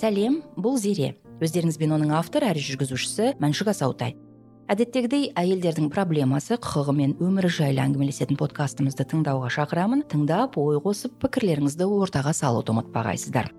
сәлем бул зере. Өздеріңізбен оның автор әрі жүргізушісі мәншүк асаутай. Әдеттегідей әйелдердің проблемасы құқығы мен өмірі жайлы әңгімелесетін подкастымызды тыңдауға шақырамын. Тыңдап ой қосып пікірлеріңізді ортаға салуды ұмытпағайсыздар.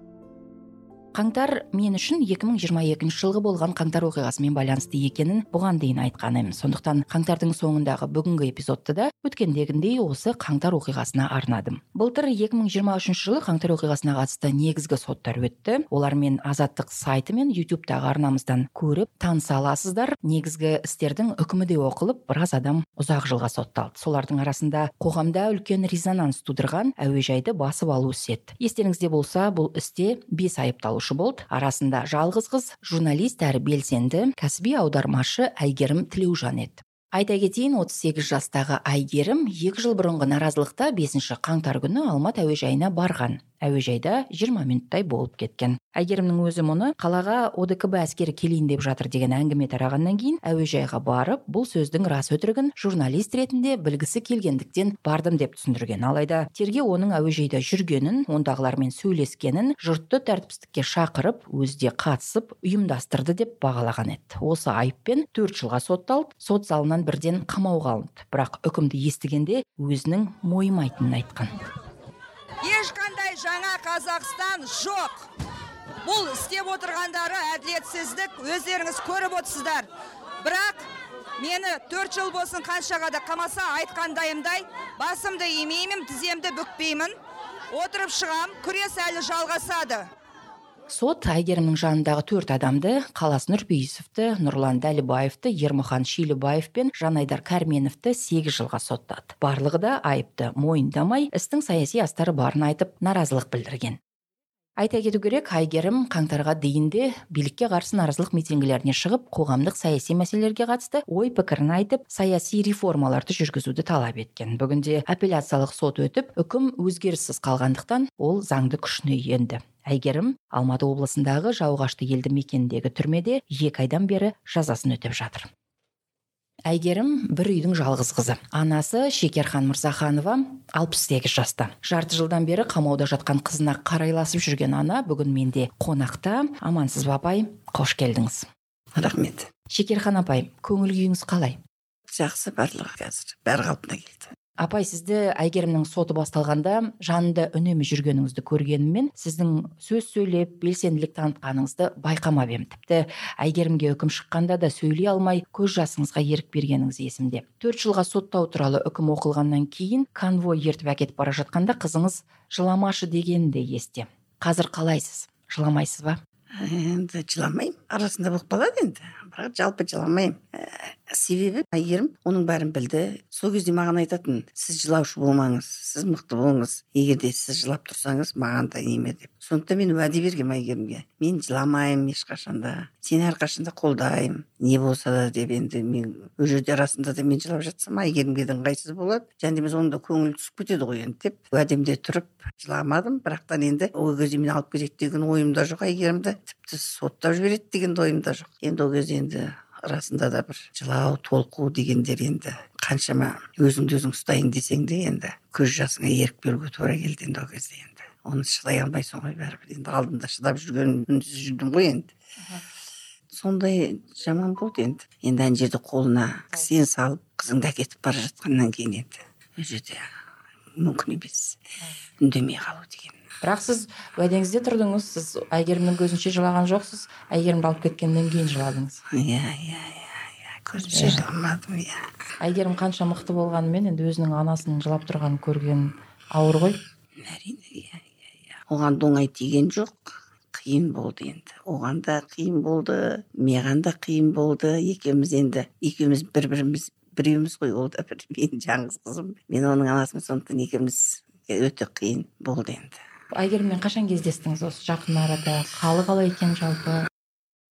Қаңтар мен үшін 2022 жылғы болған қаңтар оқиғасымен байланысты екенін бұған дейін айтқан сондықтан қаңтардың соңындағы бүгінгі эпизодты да өткендегіндей осы қаңтар оқиғасына арнадым. Былтыр 2023 жылы қаңтар оқиғасына қатысты негізгі соттар өтті. Олармен азаттық сайты мен ютубтағы арнамыздан көріп таныса аласыздар. Негізгі істердің үкімі де оқылып біраз адам ұзақ жылға сотталды. Солардың арасында қоғамда үлкен резонанс тудырған әуежайды басып алу ісі еді естеріңізде болса бұл істе бес айыпталушы болды арасында жалғыз қыз журналист әрі белсенді кәсіби аудармашы әйгерім тілеужан еді. Айта кетейін 38 жастағы әйгерім екі жыл бұрынғы наразылықта бесінші қаңтар күні алматы әуежайына барған. Әуежайда 20 минуттай болып кеткен. Әйгерімнің өзі мұны қалаға одкб әскері келейін деп жатыр деген әңгіме тарағаннан кейін әуежайға барып бұл сөздің рас өтірігін журналист ретінде білгісі келгендіктен бардым деп түсіндірген. Алайда тергеу оның әуежайда жүргенін ондағылармен сөйлескенін жұртты тәртіпсіздікке шақырып өзі де қатысып ұйымдастырды деп бағалаған еді. Осы айыппен төрт жылға сотталып сот залынан бірден қамауға алынды. Бірақ үкімді естігенде өзінің мойымайтынын айтқан. Ешқандай жаңа қазақстан жоқ. Бұл істеп отырғандары әділетсіздік өздеріңіз көріп отырсыздар. Бірақ мені төрт жыл болсын қаншаға да қамаса айтқандайымдай басымды имеймін тіземді бүкпеймін. Отырып шығам күрес әлі жалғасады. Сот әйгерімнің жанындағы төрт адамды қалас нұрпейісовті нұрлан дәлібаевты ермұхан шилібаев пен жанайдар кәрменовті сегіз жылға соттады. Барлығы да айыпты мойындамай істің саяси астары барын айтып наразылық білдірген. Айта кету керек әйгерім қаңтарға дейін де билікке қарсы наразылық митингілеріне шығып қоғамдық саяси мәселелерге қатысты ой пікірін айтып саяси реформаларды жүргізуді талап еткен. Бүгінде апелляциялық сот өтіп үкім өзгеріссіз қалғандықтан ол заңды күшіне енді. Әйгерім алматы облысындағы жауғашты елді мекеніндегі түрмеде екі айдан бері жазасын өтеп жатыр. Әйгерім бір үйдің жалғыз қызы. Анасы шекерхан мырзаханова алпыс сегіз жаста. Жарты жылдан бері қамауда жатқан қызына қарайласып жүрген ана бүгін менде қонақта. Амансыз ба апай? Қош келдіңіз. Рахмет. Шекерхан апай көңіл күйіңіз қалай? Жақсы барлығы қазір. Бәрі қалпына келді. Апай сізді әйгерімнің соты басталғанда жанында үнемі жүргеніңізді көргеніммен сіздің сөз сөйлеп белсенділік танытқаныңызды байқамап едім тіпті әйгерімге үкім шыққанда да сөйлей алмай көз жасыңызға ерік бергеніңіз есімде. Төрт жылға соттау туралы үкім оқылғаннан кейін конвой ертіп әкетіп бара жатқанда қызыңыз жыламашы дегені де есте. Қазір қалайсыз? Жыламайсыз ба? Енді жыламаймын арасында болып қалады енді. Бірақ жалпы жыламаймын. Ә, себебі әйгерім оның бәрін білді. Сол кезде маған айтатын сіз жылаушы болмаңыз сіз мықты болыңыз. Егер де сіз жылап тұрсаңыз маған да неме деп. Сондықтан мен уәде бергенмін әйгерімге. Мен жыламаймын ешқашанда. Сені әрқашанда қолдаймын не болса да деп енді мен ол жерде расында да мен жылап жатсам әйгерімге де ыңғайсыз болады және де оның да көңілі түсіп кетеді ғой енді деп уәдемде тұрып жыламадым. Бірақтан енді ол кезде мені алып кетеді деген ойымда жоқ әйгерімді тіпті соттап жібереді деген де ойымда жоқ. Енді ол кезде енді расында да бір жылау толқу дегендер енді қаншама өзіңді өзің ұстайын десең де енді көз жасыңа ерік беруге тура келді енді ол кезде енді. Оны шыдай алмайсың ғой бәрібір. Енді алдында шыдап жүрген үнсіз жүрдім ғой енді. Сондай жаман болды енді. Енді ана жерде қолына кісен салып қызыңды әкетіп бара жатқаннан кейін енді ол жерде мүмкін емес. Үндемей қалу деген. Бірақ сіз уәдеңізде тұрдыңыз сіз әйгерімнің көзінше жылаған жоқсыз әйгерімді алып кеткеннен кейін жыладыңыз. Иә иә иә иә көзімше жыламадым иә. Әйгерім қанша мықты болғанымен енді өзінің анасының жылап тұрғанын көрген ауыр ғой. Әрине иә иә иә. Оған оңай тиген жоқ. Қиын болды енді. Оған да қиын болды маған да қиын болды. Екеуміз енді екеуміз бір біріміз біреуміз ғой ол да бір менің жалғыз қызым. Мен оның анасымын сондықтан екеуміз өте қиын болды енді. Әйгеріммен қашан кездестіңіз осы жақын арада? Қалы қалай екен жалпы?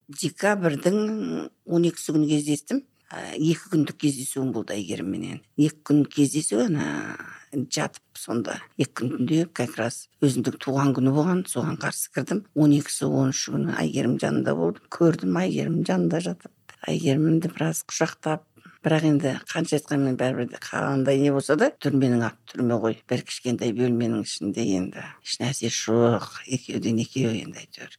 Декабрьдің он екісі күні кездестім. Екі күндік кездесуім болды әйгерімменен. Екі күн кездесу ана жатып сонда. Екі күн түнде как раз өзімнің туған күні болған соған қарсы кірдім. Он екісі он үші күні әйгерім жанында болдым. Көрдім әйгерім жанында жатып әйгерімді біраз құшақтап бірақ енді қанша айтқанмен бәрібір де қандай не болса да түрменің аты түрме ғой. Бір кішкентай бөлменің ішінде енді ешнәрсе жоқ. Екеуден екеу енді әйтеуір.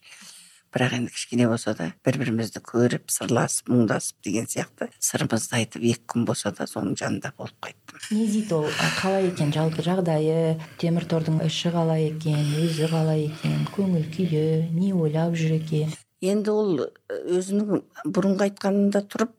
Бірақ енді кішкене болса да бір бірімізді көріп сырласып мұңдасып деген сияқты сырымызды айтып екі күн болса да соның жанында болып қайттым. Не дейді ол? Қалай екен? Жалпы жағдайы темір тордың іші қалай екен өзі қалай екен көңіл күйі не ойлап жүр екен? Енді ол өзінің бұрынғы айтқанында тұрып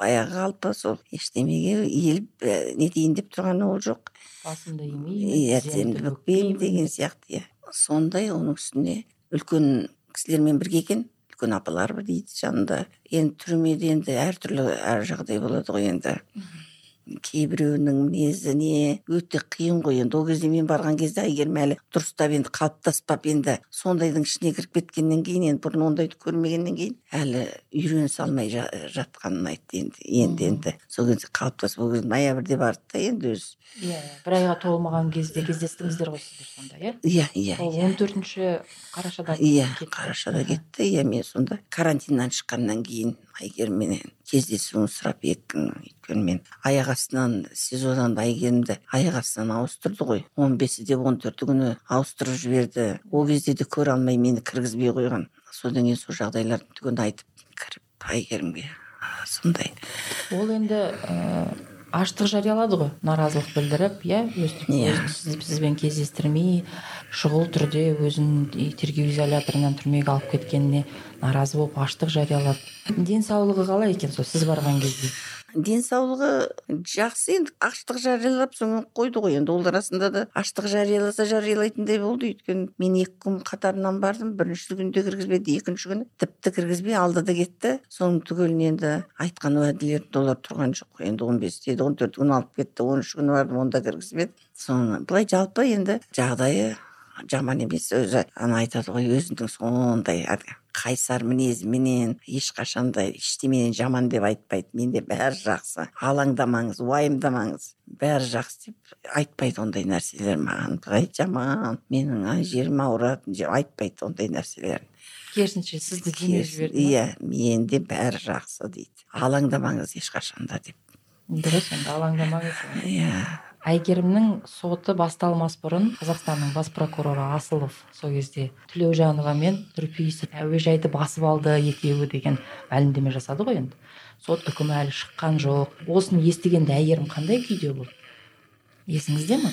баяғы қалпы сол ештемеге иіліп не дейін деп тұрғаны ол жоқ. Басымды имеймін ертемді бүкпеймін. деген сияқты иә. Сондай оның үстіне үлкен кісілермен бірге екен. Үлкен апалар бар дейді жанында. Енді түрмеде енді әртүрлі әр жағдай болады ғой енді. Кейбіреуінің мінезі не өте қиын ғой. Енді ол кезде мен барған кезде әйгерім әлі дұрыстап енді қалыптаспап енді сондайдың ішіне кіріп кеткеннен кейін енді бұрын ондайды көрмегеннен кейін әлі үйренісе алмай жатқанын айтты енді енді енді. Сол кезде қалыптасып ол кезде ноябрьде барды да енді өзі иә бір айға толмаған кезде кездестіңіздер ғой сіздер сонда иә? Иә иә ол он төртінші қарашада иә қарашада кетті. Иә мен сонда карантиннен шыққаннан кейін әйгерімменен кездесуін сұрап күн өйткені мен аяқ астынан сезоннан әйгерімді аяқ астынан ауыстырды ғой. Он бесі де он төрті күні ауыстырып жіберді. Ол кезде де көре алмай мені кіргізбей қойған. Содан кейін сол жағдайларды түгел айтып кіріп әйгерімге сондай. Ол енді аштық жариялады ғой наразылық білдіріп иә иә. сізбен кездестірмей шұғыл түрде өзін тергеу изоляторынан түрмеге алып кеткеніне наразы болып аштық жариялады. Денсаулығы қалай екен сол сіз барған кезде? Денсаулығы жақсы енді аштық жариялап соны қойды ғой енді ол арасында да аштық жарияласа жариялайтындай болды. Өйткені мен екі күн қатарынан бардым. Бірінші күнде кіргізбеді екінші күні тіпті кіргізбей алды да кетті. Соның түгелін енді айтқан уәделерінде олар тұрған жоқ енді он бесте он төрт күн алып кетті оныншы күні бардым онда кіргізбеді соны былай жалпы енді жағдайы жаман емес өзі ана айтады ғой өзінің сондай қайсар мінезіменен ешқашанда ештеменен жаман деп айтпайды менде бәрі жақсы. Алаңдамаңыз уайымдамаңыз бәрі жақсы деп айтпайды ондай нәрселер маған. Былай жаман менің ана жерім ауырады деп айтпайды ондай нәрселерін. Керісінше сізді жіберді иә менде бәрі жақсы дейді. Алаңдамаңыз ешқашанда деп. Дұрыс енді алаңдамаңыз иә. Әйгерімнің соты басталмас бұрын қазақстанның бас прокуроры асылов сол кезде тілеужанова мен нұрпейісов әуежайды басып алды екеуі деген мәлімдеме жасады ғой енді. Сот үкімі әлі шыққан жоқ. Осыны естігенде әйгерім қандай күйде болды есіңізде ме?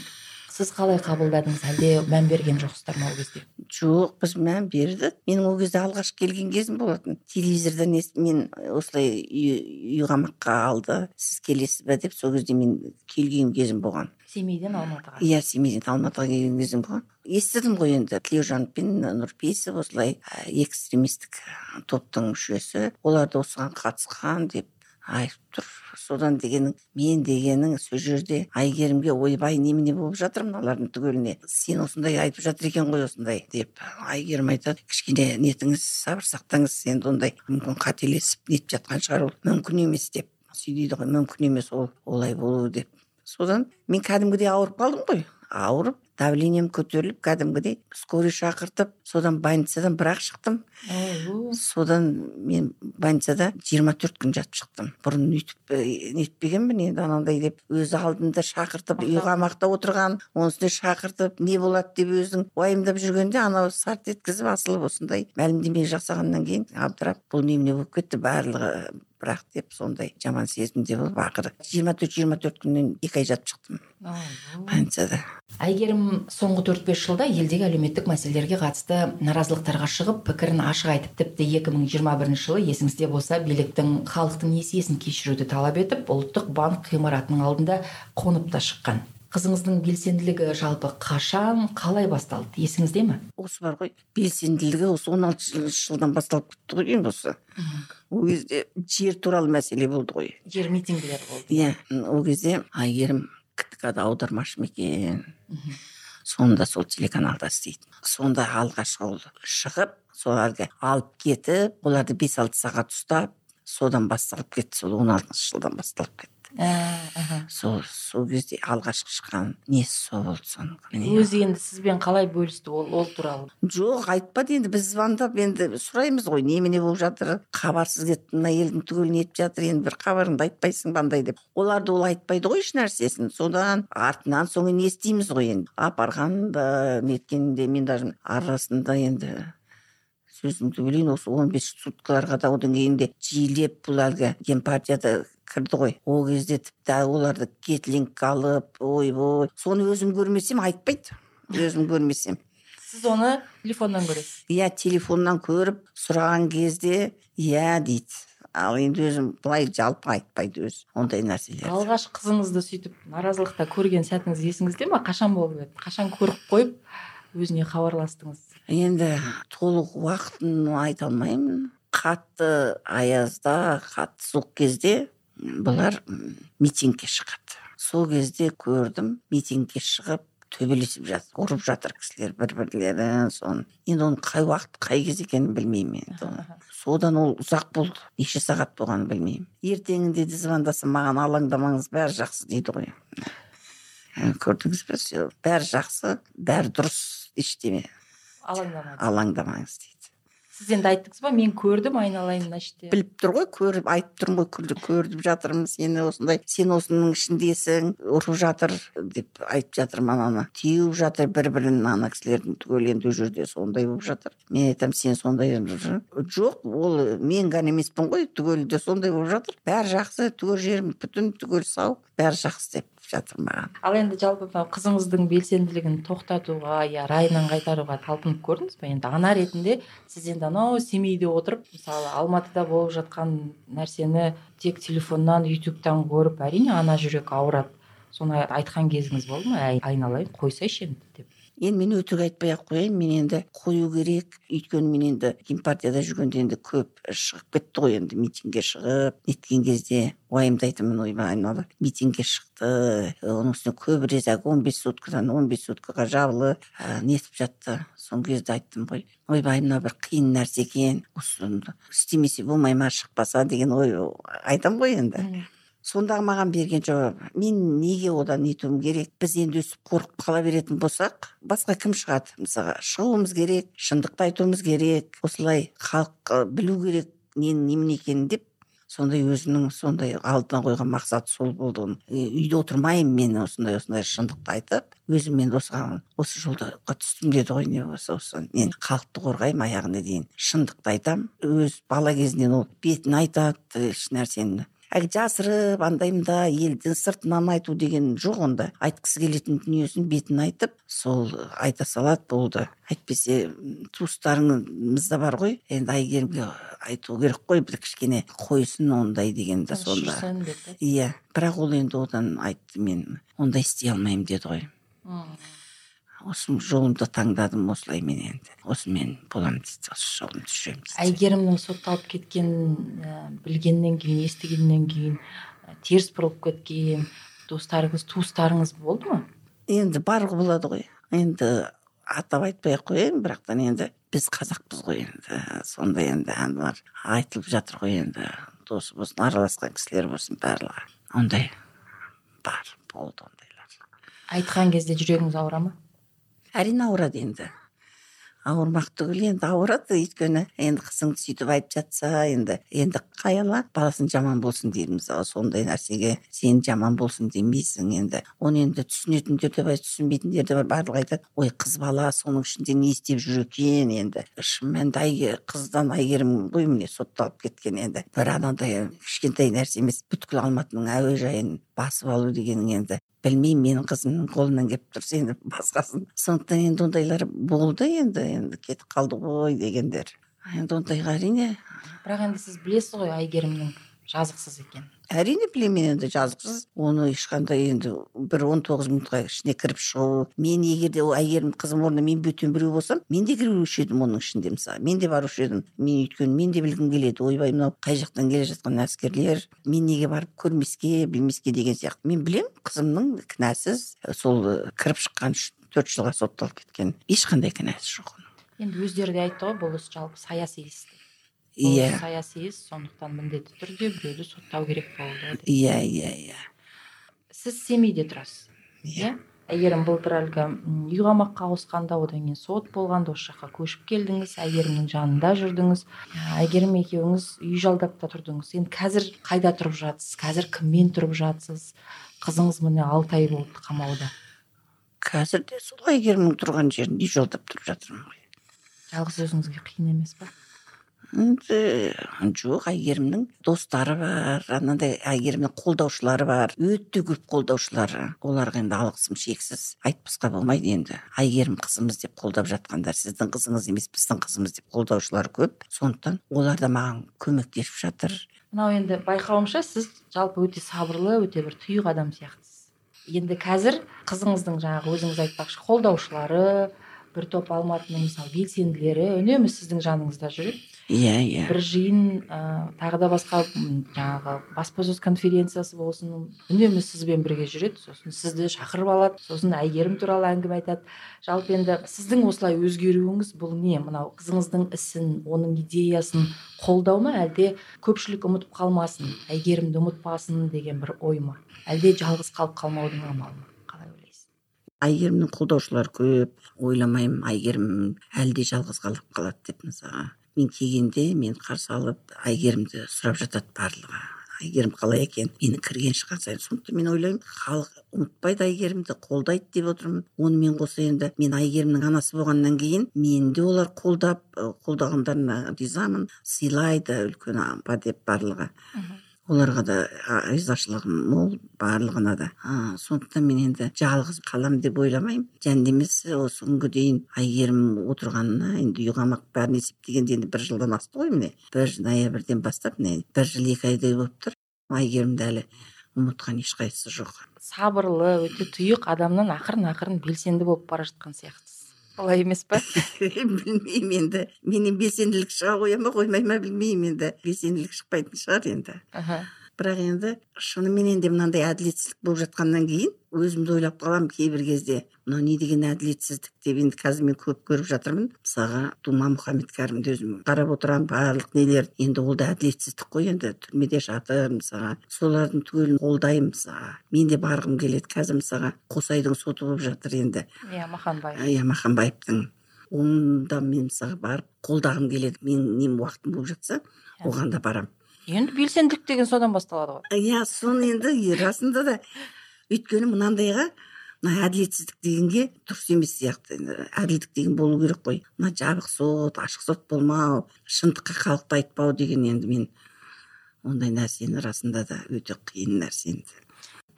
Сіз қалай қабылдадыңыз? Әлде мән берген жоқсыздар ма ол кезде? Жоқ біз мән бердік. Менің ол кезде алғаш келген кезім болатын. Телевизордан мен осылай үй қамаққа алды. Сіз келесіз ба деп сол кезде мен келген кезім болған. Семейден алматыға? Иә семейден алматыға келген кезім болған. Естідім ғой енді. Тілеужанов пен нұрпейісов осылай экстремистік топтың мүшесі. Олар да осыған қатысқан деп айтып тұр содан дегенің мен дегенің сол жерде әйгерімге ойбай немене болып жатыр мыналардың түгеліне. Сен осындай айтып жатыр екен ғой осындай деп әйгерім айтады. Кішкене нетіңіз сабыр сақтаңыз енді ондай мүмкін қателесіп нетіп жатқан шығар ол. Мүмкін емес деп. Сөйтеді ғой мүмкін емес ол олай болуы деп. Содан мен кәдімгідей ауырып қалдым ғой. Ауырып давлением көтеріліп кәдімгідей скорый шақыртып содан больницадан бірақ шықтым. Содан мен больницада жиырма төрт күн жатып шықтым. Бұрын өйтіп нетпегенмін енді анандай деп өзі алдында шақыртып үй қамақта отырған оның үстіне шақыртып не болады деп өзің уайымдап жүргенде анау сарт еткізіп асылып осындай мәлімдеме жасағаннан кейін абдырап бұл немене болып кетті. Барлығы бірақ деп сондай жаман сезімде болып ақыры жиырма төрт жиырма төрт күннен екі ай жатып шықтым. Больницада әйгерім соңғы төрт бес жылда елдегі әлеуметтік мәселелерге қатысты наразылықтарға шығып пікірін ашық айтып тіпті екі мың жиырма бірінші жылы есіңізде болса биліктің халықтың несиесін кешіруді талап етіп ұлттық банк ғимаратының алдында қонып та шыққан. Қызыңыздың белсенділігі жалпы қашан қалай басталды? Есіңізде ме? Осы бар ғой. Белсенділігі осы он алты жылдан басталып кетті ғой енді осы. Ол кезде жер туралы мәселе болды ғой. Жер митингілер болды. Иә ол кезде әйгерім ктк да аудармашы ма екен? Сонда сол телеканалда істейді сонда алғашқы ол шығып сол әлгі алып кетіп оларды бес алты сағат ұстап содан басталып кетті. Сол он алтыншы жылдан басталып кетті. Сол сол кезде алғашқы шыққан несі сол болды соның өзі енді сізбен қалай бөлісті ол ол туралы? Жоқ айтпады енді біз звондап енді сұраймыз ғой немене болып жатыр хабарсыз кетті мына елдің түгелін нетіп жатыр енді бір хабарыңды айтпайсың ба андай деп. Олар да ол айтпайды ғой ешнәрсесін содан артынан соны не естиміз ғой енді. Апарғанда неткенде мен даже арасында енді сөзіңді білейін осы он бес суткаларға да одан кейін де жиілеп бұл әлгі партияда кірді ғой. Ол кезде тіпті оларды кетлингке алып ойбой соны өзім көрмесем айтпайды өзім көрмесем. Сіз оны телефоннан көресіз? Иә телефоннан көріп сұраған кезде иә дейді. Ал енді өзім былай жалпы айтпайды өзі ондай нәрселер алғаш қызыңызды сөйтіп наразылықта көрген сәтіңіз есіңізде ма қашан болып еді қашан көріп қойып өзіне хабарластыңыз? Енді толық уақытын айта алмаймын. Қатты аязда қатты суық кезде бұлар митингке шығады. Сол кезде көрдім митингке шығып төбелесіп жатыр ұрып жатыр кісілер бір бірлерін соны. Енді оның қай уақыт қай кез екенін білмеймін енді содан ол ұзақ болды. Неше сағат болғанын білмеймін. Ертеңінде де звондаса маған алаңдамаңыз бәрі жақсы дейді ғой. Көрдіңіз бе? Бәрі жақсы бәрі дұрыс ештеме. Алаңдамаңыз. Алаңдамаңыз дейді. Сіз енді айттыңыз ба? Мен көрдім айналайын мына жерде біліп тұр ғой көріп айтып тұрмын ғой көріп жатырмын сені осындай сен осының ішіндесің ұрып жатыр деп айтып жатырмын ананы теуіп жатыр бір бірін ана кісілердің түгел енді ол жерде сондай болып жатыр. Мен айтамын сен сондай жоқ ол мен ғана емеспін ғой түгел де сондай болып жатыр. Бәрі жақсы түгел жерім бүтін түгел сау бәрі жақсы деп. Жатыр маған. Ал енді жалпы қызыңыздың белсенділігін тоқтатуға я райынан қайтаруға талпынып көрдіңіз ба енді ана ретінде сіз енді анау семейде отырып мысалы алматыда болып жатқан нәрсені тек телефоннан ютубтан көріп әрине ана жүрек ауырады. Соны айтқан кезіңіз болды ма? Әй айналайын қойсайшы енді деп. Енді мен өтірік айтпай ақ қояйын мен енді қою керек? Өйткені мен енді партияда жүргенде енді көп шығып кетті ғой енді митингке шығып неткен кезде уайымдайтынмын ойбай айнала митингке шықты оның үстіне көп резак он бес суткадан он бес суткаға жабылып ә, нетіп жатты. Сол кезде айттым ғой. Ойбай мынау бір қиын нәрсе екен. Осыны істемесе болмай ма шықпаса деген ой айтамын ғой енді. Сондағы маған берген жауап мен неге одан нетуім керек? Біз енді өсіп қорқып қала беретін болсақ басқа кім шығады? Мысалға шығуымыз керек шындықты айтуымыз керек осылай халық білу керек ненің немене екенін деп сондай өзінің сондай алдына қойған мақсаты сол болды үйде отырмаймын мен осындай осындай шындықты айтып өзім енді осыған осы жолға түстім деді ғой не болса осы мен халықты қорғаймын аяғына дейін шындықты айтамын өз бала кезінен ол бетін айтады еш нәрсені жасырып андай мындай елдің сыртынан айту деген жоқ онда. Айтқысы келетін дүниесін бетін айтып сол айта салады болды. Әйтпесе туыстарыңыз да бар ғой. Енді әйгерімге айту керек қой бір кішкене қойсын ондай дегенді сонда. иә бірақ ол енді одан айтты мен ондай істей алмаймын деді ғой. Осы жолымды таңдадым осылай мен енді. Осымен боламын дейді осы жолымды жүремін дейді әйгерімнің сотталып кеткенін ә, білгеннен кейін естігеннен кейін ә, теріс бұрылып кеткен достарыңыз туыстарыңыз болды ма? Енді бар болады ғой. Енді атап айтпай ақ қояйын бірақтан енді біз қазақпыз ғой енді. Сондай енді әнуар айтылып жатыр ғой енді. Досы болсын араласқан кісілер болсын барлығы. Ондай бар болды ондайлар. Айтқан кезде жүрегіңіз ауыра ма? Әрине ауырады енді. Ауырмақ түгіл енді ауырады өйткені енді қызыңды сөйтіп айтып жатса енді енді қай ана баласын жаман болсын дейді мысалы сондай нәрсеге сен жаман болсын демейсің енді. Оны енді түсінетіндер де бар түсінбейтіндер де бар. Барлығы айтады ой қыз бала соның ішінде не істеп жүр екен енді? Шын мәнінде қыздан әйгерім ғой міне сотталып кеткен енді. Бір анандай кішкентай нәрсе емес бүткіл алматының әуежайын басып алу деген енді. Білмеймін менің қызымның қолынан келіп тұрса енді басқасын сондықтан енді ондайлар болды енді енді кетіп қалды ғой дегендер енді ондайға әрине бірақ енді сіз білесіз ғой әйгерімнің жазықсыз екенін әрине білемін енді жазықсыз оны ешқандай енді бір он тоғыз минутқа ішіне кіріп шығу. Мен егер де әйгерім қызым орнында мен бөтен біреу болсам мен де кіруші едім оның ішінде мысалы. Мен де барушы едім. Мен өйткені мен де білгім келеді. Ойбай мынау қай жақтан келе жатқан әскерлер? Мен неге барып көрмеске білмеске деген сияқты. Мен білемін қызымның кінәсіз. Сол кіріп шыққан төрт жылға сотталып кеткен. Ешқандай кінәсі жоқ енді өздері де айтты ғой бұл іс жалпы саяси іс иә саяси іс сондықтан міндетті түрде біреуді соттау керек болды иә иә иә сіз семейде тұрасыз иә, әйгерім былтыр әлгі үй қамаққа ауысқанда одан кейін сот болғанда осы жаққа көшіп келдіңіз әйгерімнің жанында жүрдіңіз әйгерім екеуіңіз үй жалдап та тұрдыңыз енді қазір қайда тұрып жатсыз қазір кіммен тұрып жатсыз қызыңыз міне алты ай болды қамауда қазір де сол әйгерімнің тұрған жерінде үй жалдап тұрып жатырмын ғой жалғыз өзіңізге қиын емес па енді жоқ әйгерімнің достары бар анандай әйгерімнің қолдаушылары бар өте көп қолдаушылары. Оларға енді алғысым шексіз. Айтпасқа болмайды енді. Әйгерім қызымыз деп қолдап жатқандар сіздің қызыңыз емес біздің қызымыз деп қолдаушылар көп. Сондықтан олар да маған көмектесіп жатыр. Мынау енді байқауымша сіз жалпы өте сабырлы өте бір тұйық адам сияқтысыз. Енді қазір қызыңыздың жаңағы өзіңіз айтпақшы қолдаушылары бір топ алматының мысалы белсенділері үнемі сіздің жаныңызда жүреді. Иә иә. бір жиын ә, тағы да басқа жаңағы баспасөз конференциясы болсын үнемі сізбен бірге жүреді сосын сізді шақырып алады сосын әйгерім туралы әңгіме айтады. Жалпы енді сіздің осылай өзгеруіңіз бұл не? Мынау қызыңыздың ісін оның идеясын қолдау ма? Әлде көпшілік ұмытып қалмасын әйгерімді ұмытпасын деген бір ой ма? Әлде жалғыз қалып қалмаудың амалы ма? қалай ойлайсыз? Әйгерімнің қолдаушылары көп ойламаймын әйгерім әлде жалғыз қалып қалады деп мысалға. Мен келгенде мен қарсы алып әйгерімді сұрап жатады барлығы. Әйгерім қалай екен? Мені кірген шыққан сайын сондықтан мен ойлаймын халық ұмытпайды әйгерімді қолдайды деп отырмын. Онымен қоса енді мен әйгерімнің анасы болғаннан кейін мені де олар қолдап қолдағандарына ризамын. Сыйлайды үлкен апа деп барлығы. Оларға да ризашылығым мол барлығына да. А, сондықтан мен енді жалғыз қалам деп ойламаймын. Және емес осы күнге дейін әйгерім отырғанына енді үй қамақ бәрін есептегенде енді бір жылдан асты ғой міне. Бір ноябрьден бастап міне бір жыл екі айдай болып тұр. Әйгерімді әлі ұмытқан ешқайсысы жоқ. Сабырлы өте тұйық адамнан ақырын ақырын белсенді болып бара жатқан сияқтысыз. Олай емес па? Білмеймін енді. Менен белсенділік шыға қоя ма қоймай ма білмеймін енді. Белсенділік шықпайтын шығар енді. Бірақ енді шынымен де мынандай әділетсіздік болып жатқаннан кейін өзімді ойлап қаламын кейбір кезде мынау не деген әділетсіздік? деп енді қазір мен көп көріп жатырмын. Мысалға дума мұхаммед өзім қарап отырамын барлық нелер. Енді ол да әділетсіздік қой енді түрмеде жатыр мысалға. Солардың түгелін қолдаймын мысалға. Мен де барғым келеді қазір мысалға. Қосайдың соты болып жатыр енді. Иә маханбаев иә маханбаевтың да мен мысалға барып қолдағым келеді. Мен нем уақытым болып жатса иә. оған да барамын енді белсенділік деген содан басталады ғой. Иә соны енді расында да өйткені мынандайға мына әділетсіздік дегенге дұрыс емес сияқты. Әділдік деген болу керек қой. Мына жабық сот ашық сот болмау шындыққа халықты айтпау деген енді мен ондай нәрсені расында да өте қиын нәрсе енді.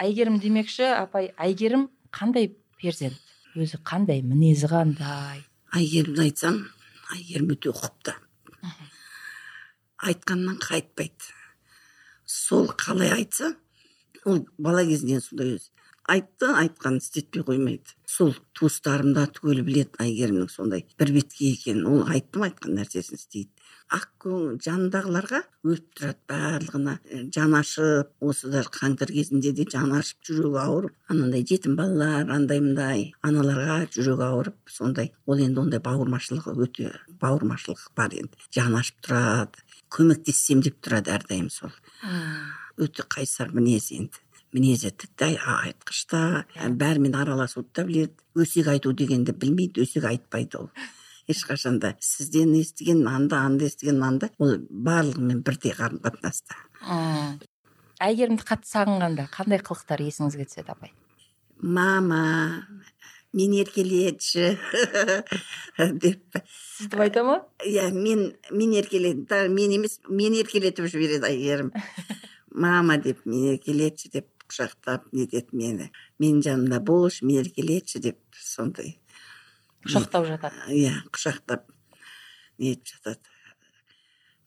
Әйгерім демекші апай әйгерім қандай перзент? Өзі қандай мінезі қандай? Әйгерімді айтсам әйгерім өте ұқыпты айтқаннан қайтпайды. Сол қалай айтса ол бала кезінен сондай өзі. Айтты айтқанын істетпей қоймайды. Сол туыстарым да түгел біледі әйгерімнің сондай бір бетке екенін. Ол айттым айтқан нәрсесін істейді. Ақ көңіл жанындағыларға өліп тұрады барлығына. Жаны ашып осы да қаңтар кезінде де жаны ашып жүрегі ауырып. Анандай жетім балалар андай мындай аналарға жүрегі ауырып сондай. Ол енді ондай бауырмашылығы өте бауырмашылық бар енді. Жаны ашып тұрады. Көмектессем деп тұрады әрдайым сол. Өте қайсар мінез енді. Мінезі тіпті айтқыш та бәрімен араласуды да біледі. Өсек айту дегенді білмейді өсек айтпайды ол. Ешқашан да сізден естіген анда анда естіген мында ол барлығымен бірдей қарым қатынаста әйгерімді қатты сағынғанда қандай қылықтар есіңізге түседі апай мама мені еркелетші. Деп. Сізді айта ма иә мен мен еркелет мен емес мені еркелетіп жібереді әйгерім. Мама деп мені еркелетші деп құшақтап нетеді мені. Менің жанымда болшы мені еркелетші деп сондай. Құшақтап жатады. Иә құшақтап нетіп жатады.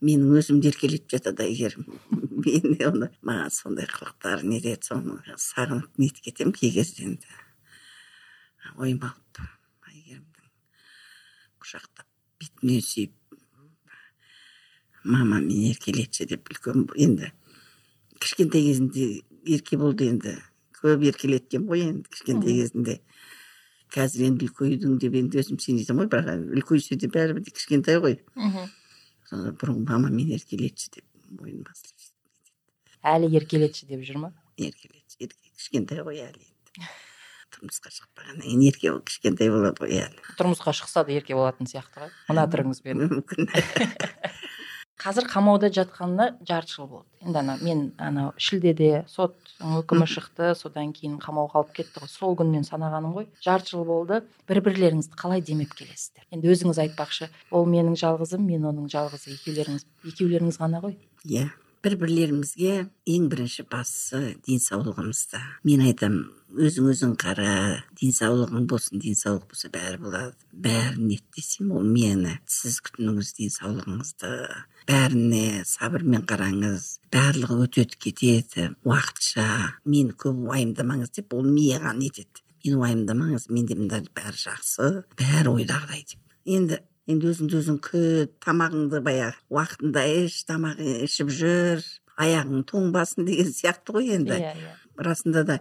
Менің өзімді еркелетіп жатады әйгерім. Мен оны маған сондай қылықтар нетеді соны сағынып нетіп кетемін кей кезде енді. Оймалып әйгерімнің құшақтап бетінен сүйіп мама мені еркелетші деп үлкен енді. Кішкентай кезінде ерке болды енді. Көп еркелеткен ғой енді кішкентай кезінде. Қазір енді үлкейдің деп енді өзім сенесің ғой бірақ үлкейсе де бәрібір де кішкентай ғой мхм. Бұрын мама мені еркелетші деп басып әлі еркелетші деп жүр ма? Еркелетші кішкентай ғой әлі енді. тұрмысқа шықпағаннан кейін ерке кішкентай болады ғой әлі тұрмысқа шықса да ерке болатын сияқты ғой. Мына түріңізбен мүмкін. Қазір қамауда жатқанына жарты жыл болды. Енді ана мен анау шілдеде соттың үкімі шықты. Содан кейін қамауға алып кетті ғой. Сол күннен санағаным ғой. Жарты жыл болды. Бір бірлеріңізді қалай демеп келесіздер? Енді өзіңіз айтпақшы. Ол менің жалғызым мен оның жалғызы екеулеріңіз екеулеріңіз ғана ғой. Иә. Бір бірлерімізге ең бірінші бастысы денсаулығымызды мен айтам өзің өзің қара денсаулығың болсын денсаулық болса бәрі болады бәрін ет десем ол мені сіз күтініңіз денсаулығыңызды бәріне сабырмен қараңыз барлығы өтеді кетеді уақытша мені көп уайымдамаңыз деп ол миға нетеді мені уайымдамаңыз менде мында бәрі жақсы бәрі ойдағыдай деп енді енді өзіңді өзің күт тамағыңды баяғы уақытында іш тамақ ішіп жүр. Аяғың тоңбасын деген сияқты ғой енді. Иә иә. Расында да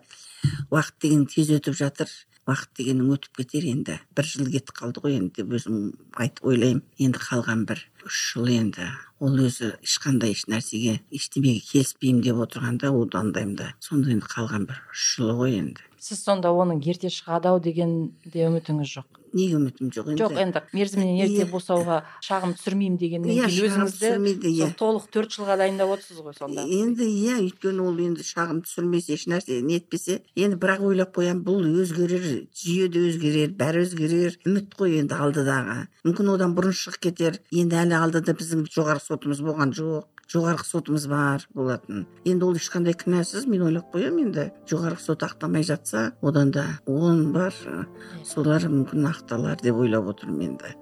уақыт деген тез өтіп жатыр уақыт дегенің өтіп кетер енді бір жыл кетіп қалды ғой енді деп өзім айтып ойлаймын. Енді қалған бір үш жыл енді ол өзі ешқандай еш нәрсеге ештемеге келіспеймін деп отырғанда ондаймын да сонда енді қалған бір үш жылы ғой енді. Сіз сонда оның ерте шығады ау деген де үмітіңіз жоқ? Неге үмітім жоқ енді? Жоқ енді мерзімінен ерте босауға шағым түсірмеймін дегеннен Иә, кейін өзіңізді иә. толық төрт жылға дайындап отырсыз ғой сонда. Енді иә өйткені ол енді шағым түсірмесе ешнәрсе нетпесе енді бірақ ойлап қоямын бұл өзгерер жүйе де өзгерер бәрі өзгерер. Үміт қой енді алдыдағы. Мүмкін одан бұрын шығып кетер. Енді әлі алдыда біздің жоғарғы сотымыз болған жоқ. Жоғарғы сотымыз бар болатын. Енді ол ешқандай кінәсіз мен ойлап қоямын енді. Жоғарғы сот ақтамай жатса одан да он бар солар мүмкін ақталар деп ойлап отырмын енді.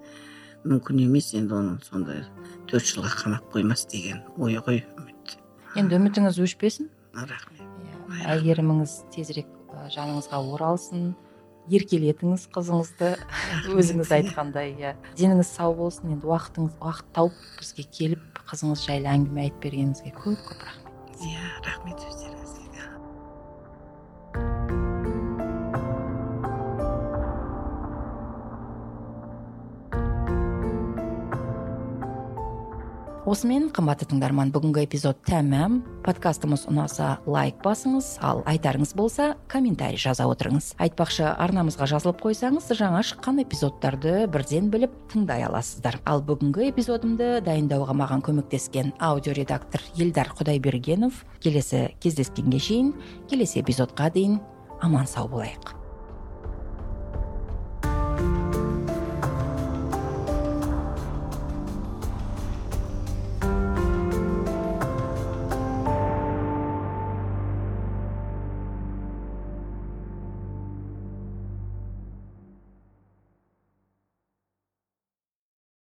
Мүмкін емес енді оны сондай төрт жылға қамап қоймас деген ой ғой үміт. Енді үмітіңіз өшпесін? Рахмет. Иә әйгеріміңіз тезірек жаныңызға оралсын. Еркелетіңіз қызыңызды өзіңіз айтқандай иә. Деніңіз сау болсын енді уақытыңыз уақыт тауып бізге келіп қызыңыз жайлы әңгіме айтып бергеніңізге көп көп рахмет. Иә рахмет өздеріңізге осымен қымбатты тыңдарман бүгінгі эпизод тәмам. Подкастымыз ұнаса лайк басыңыз ал айтарыңыз болса комментарий жаза отырыңыз. Айтпақшы арнамызға жазылып қойсаңыз жаңа шыққан эпизодтарды бірден біліп тыңдай аласыздар. Ал бүгінгі эпизодымды дайындауға маған көмектескен аудиоредактор елдар құдайбергенов. Келесі кездескенге шейін келесі эпизодқа дейін аман сау болайық.